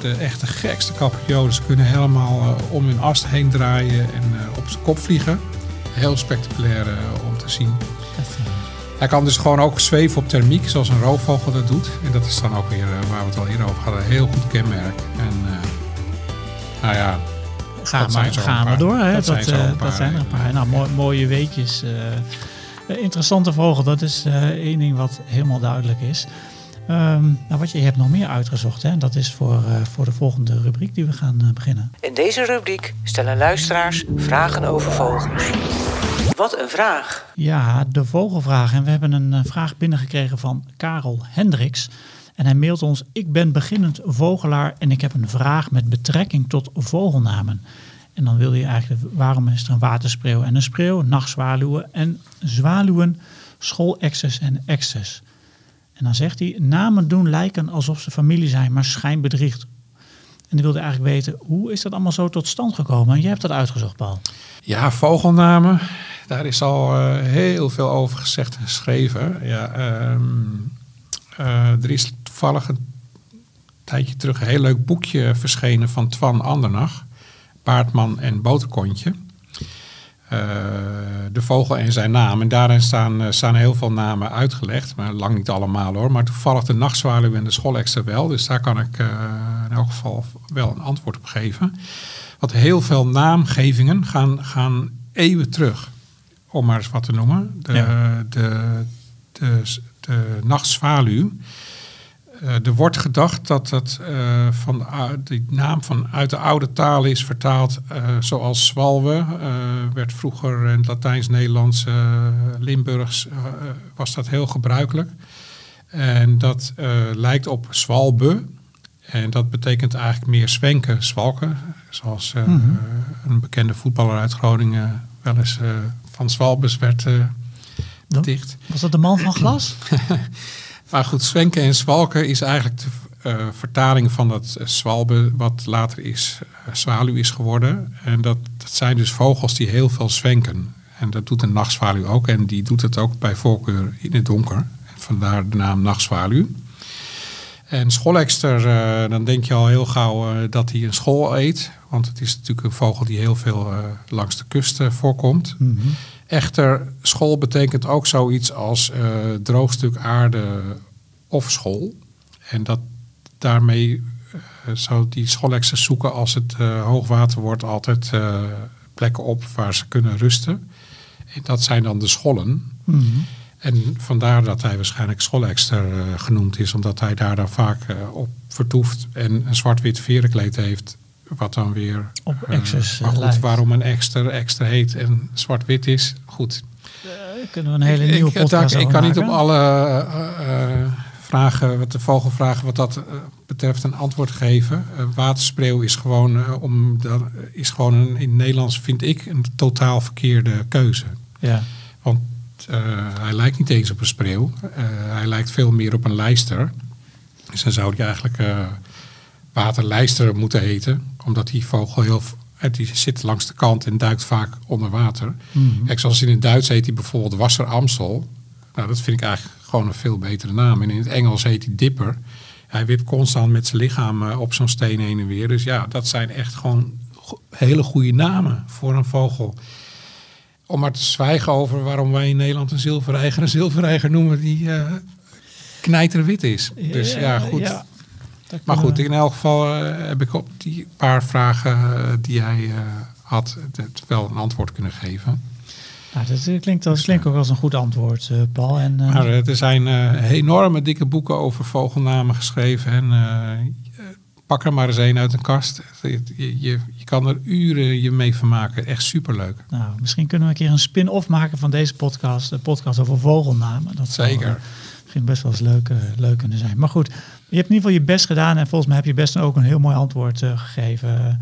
de echte gekste capriolen kunnen helemaal om hun ast heen draaien en op zijn kop vliegen. Heel spectaculair om te zien. Hij kan dus gewoon ook zweven op thermiek, zoals een roofvogel dat doet. En dat is dan ook weer, waar we het al eerder over hadden, heel goed kenmerk. En nou ja, Ga Dat zijn maar, zo ga een maar paar. door. Hè. Dat Dat, zijn eh, dat zijn er een paar. Nou, mooi- mooie weetjes. eh. Eh, interessante vogel, dat is eh, één ding wat helemaal duidelijk is. Ehm, nou, wat je, je hebt nog meer uitgezocht. Hè. Dat is voor, eh, voor de volgende rubriek die we gaan beginnen. In deze rubriek stellen luisteraars vragen over vogels. Wat een vraag! Ja, de vogelvraag. En we hebben een vraag binnengekregen van Karel Hendricks. En hij mailt ons: Ik ben beginnend vogelaar en ik heb een vraag met betrekking tot vogelnamen. En dan wil je eigenlijk, waarom is er een waterspreeuw en een spreeuw, nachtzwaluwen en zwaluwen, schoolexes en exes? En dan zegt hij: Namen doen lijken alsof ze familie zijn, maar schijnbedriegt. En hij wilde eigenlijk weten: hoe is dat allemaal zo tot stand gekomen? En jij hebt dat uitgezocht, Paul. Ja, vogelnamen. Daar is al eh, heel veel over gezegd en geschreven. Ja, ehm, eh, er is toevallig een tijdje terug een heel leuk boekje verschenen van Twan Andernach. Paardman en Boterkontje. Eh, de vogel en zijn naam. En daarin staan, eh, staan heel veel namen uitgelegd. Maar lang niet allemaal hoor. Maar toevallig de nachtzwaluw en de scholexter wel. Dus daar kan ik eh, in elk geval wel een antwoord op geven. Want heel veel naamgevingen gaan, gaan eeuwen terug. Om maar eens wat te noemen. De, Ja. de, de, de nachtzwaluw. Eh, er wordt gedacht dat het eh, van de, die naam van uit de oude taal is vertaald eh, zoals zwalwe. werd vroeger in het Latijns-Nederlands, Limburgs, was dat heel gebruikelijk. En dat lijkt op zwalbe. En dat betekent eigenlijk meer zwenken, zwalken. Zoals Mhm. een bekende voetballer uit Groningen wel eens van zwalbes werd dicht. Was dat de man van glas? Maar goed, zwenken en zwalken is eigenlijk de eh, vertaling van dat eh, zwalbe, wat later is eh, zwaluw is geworden. En dat, dat zijn dus vogels die heel veel zwenken. En dat doet een nachtzwaluw ook. En die doet het ook bij voorkeur in het donker. Vandaar de naam nachtzwaluw. En scholekster, dan denk je al heel gauw dat hij een school eet. Want het is natuurlijk een vogel die heel veel langs de kust voorkomt. Mhm. Echter, school betekent ook zoiets als eh droog stuk aarde of school. En dat daarmee eh, zou die scholexers zoeken als het eh, hoogwater wordt altijd plekken op waar ze kunnen rusten. En dat zijn dan de schollen. Mhm. En vandaar dat hij waarschijnlijk scholexter genoemd is, omdat hij daar dan vaak op vertoeft en een zwart-wit verenkleed heeft. Wat dan weer. Op eh, exes, maar eh, goed, lijkt. waarom een extra, extra heet en zwart-wit is. Goed, Daar kunnen we een hele ik, nieuwe ik, podcast ik over kan niet op alle eh, eh, vragen, wat de vogelvragen wat dat eh, betreft, een antwoord geven. Uh, waterspreeuw is gewoon, eh, om, dat is gewoon een, in het Nederlands, vind ik, een totaal verkeerde keuze. Ja. Want eh, hij lijkt niet eens op een spreeuw. Eh, hij lijkt veel meer op een lijster. Dus dan zou hij eigenlijk eh, waterlijster moeten heten. Omdat die vogel heel... eh, Die zit langs de kant en duikt vaak onder water. Mhm. Kijk, zoals in het Duits heet hij bijvoorbeeld Wasser Amstel. Nou, dat vind ik eigenlijk gewoon een veel betere naam. En in het Engels heet hij Dipper. Hij wipt constant met zijn lichaam eh, op zo'n steen heen en weer. Dus ja, dat zijn echt gewoon hele goede namen voor een vogel. Om maar te zwijgen over waarom wij in Nederland een zilvereiger een zilvereiger noemen die eh knijterwit is. Dus ja, goed. ja. Maar goed, in elk geval eh, heb ik op die paar vragen eh, die hij eh, had, het wel een antwoord kunnen geven. Nou, dat klinkt, dat klinkt ook als een goed antwoord, Paul. En, Maar er zijn enorme dikke boeken over vogelnamen geschreven. En pak er maar eens een uit een kast. Je, je, je kan er uren je mee vermaken. Echt superleuk. nou, misschien kunnen we een keer een spin-off maken van deze podcast. Een podcast over vogelnamen. Dat zou, Zeker. eh, Misschien best wel eens leuk, leuk kunnen zijn. Maar goed, je hebt in ieder geval je best gedaan. En volgens mij heb je best ook een heel mooi antwoord eh, gegeven.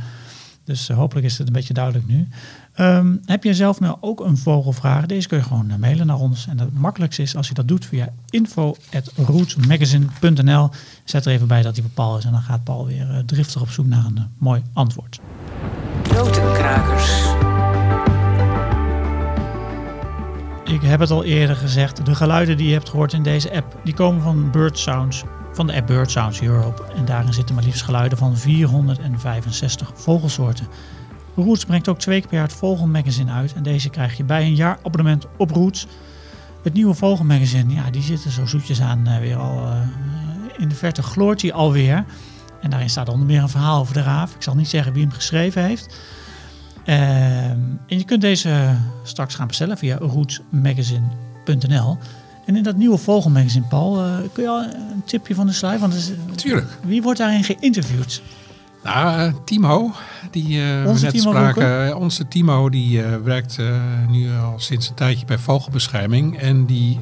Dus eh, hopelijk is het een beetje duidelijk nu. Ehm, heb je zelf nou ook een vogelvraag? Deze kun je gewoon eh, mailen naar ons. En het makkelijkste is als je dat doet via info.rootsmagazine.nl. Zet er even bij dat die van Paul is. En dan gaat Paul weer driftig op zoek naar een mooi antwoord. Notenkrakers. Ik heb het al eerder gezegd. De geluiden die je hebt gehoord in deze app, die komen van Bird Sounds, van de app Bird Sounds Europe. En daarin zitten maar liefst geluiden van 465 vogelsoorten. Roots brengt ook twee keer per jaar het Vogelmagazine uit. En deze krijg je bij een jaar abonnement op Roots. Het nieuwe Vogelmagazine, ja, die zitten zo zoetjes aan eh, weer al eh, in de verte gloort hij alweer. En daarin staat onder meer een verhaal over de raaf. Ik zal niet zeggen wie hem geschreven heeft. Ehm, en je kunt deze straks gaan bestellen via rootsmagazine.nl. En in dat nieuwe Vogelmagazine, Paul, eh, kun je al een tipje van de sluier? Want is- Tuurlijk. wie wordt daarin geïnterviewd? Nou, eh, Timo, die eh, we net Timo spraken. onze Timo, die werkt nu al sinds een tijdje bij Vogelbescherming. En die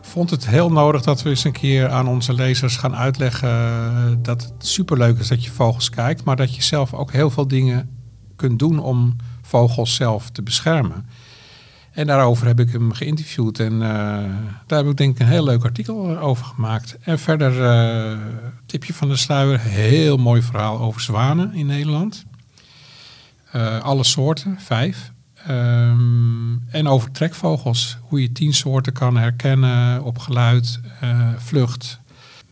vond het heel nodig dat we eens een keer aan onze lezers gaan uitleggen dat het superleuk is dat je vogels kijkt. Maar dat je zelf ook heel veel dingen kunt doen om vogels zelf te beschermen. En daarover heb ik hem geïnterviewd en eh, daar heb ik denk ik een heel leuk artikel over gemaakt. En verder, eh, tipje van de sluier, heel mooi verhaal over zwanen in Nederland. Eh, alle soorten, vijf. Ehm, en over trekvogels, hoe je tien soorten kan herkennen op geluid, vlucht.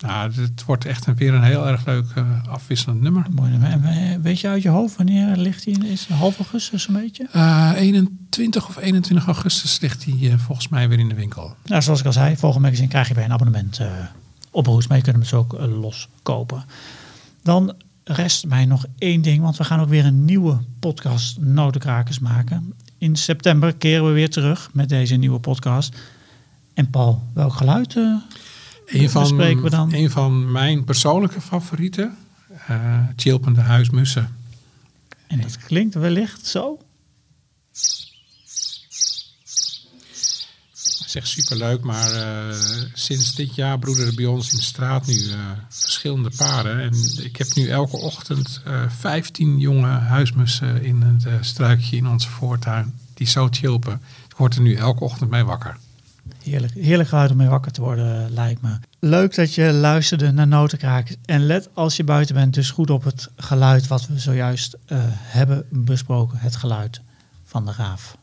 Nou, het wordt echt een, weer een heel erg leuk eh, afwisselend nummer. Mooi nummer. En we- weet je uit je hoofd wanneer ligt hij? Is het half augustus een beetje? Eh, 21 of 21 augustus ligt hij eh, volgens mij weer in de winkel. Nou, zoals ik al zei, Vogelmagazine krijg je bij een abonnement eh, op Roots. Maar je kunt hem dus ook eh, los kopen. Dan rest mij nog één ding, want we gaan ook weer een nieuwe podcast Notenkrakers maken. In september keren we weer terug met deze nieuwe podcast. En Paul, welk geluid eh, Een van, we dan? een van mijn persoonlijke favorieten, eh chilpende huismussen. En dat klinkt wellicht zo. Dat is echt superleuk, maar eh, sinds dit jaar broeden er bij ons in de straat nu eh, verschillende paren. En ik heb nu elke ochtend eh 15 jonge huismussen in het struikje in onze voortuin. Die zo chilpen. Ik word er nu elke ochtend mee wakker. Heerlijk, heerlijk geluid om mee wakker te worden, lijkt me. Leuk dat je luisterde naar Notenkrakers. En let als je buiten bent dus goed op het geluid wat we zojuist eh, hebben besproken. Het geluid van de raaf.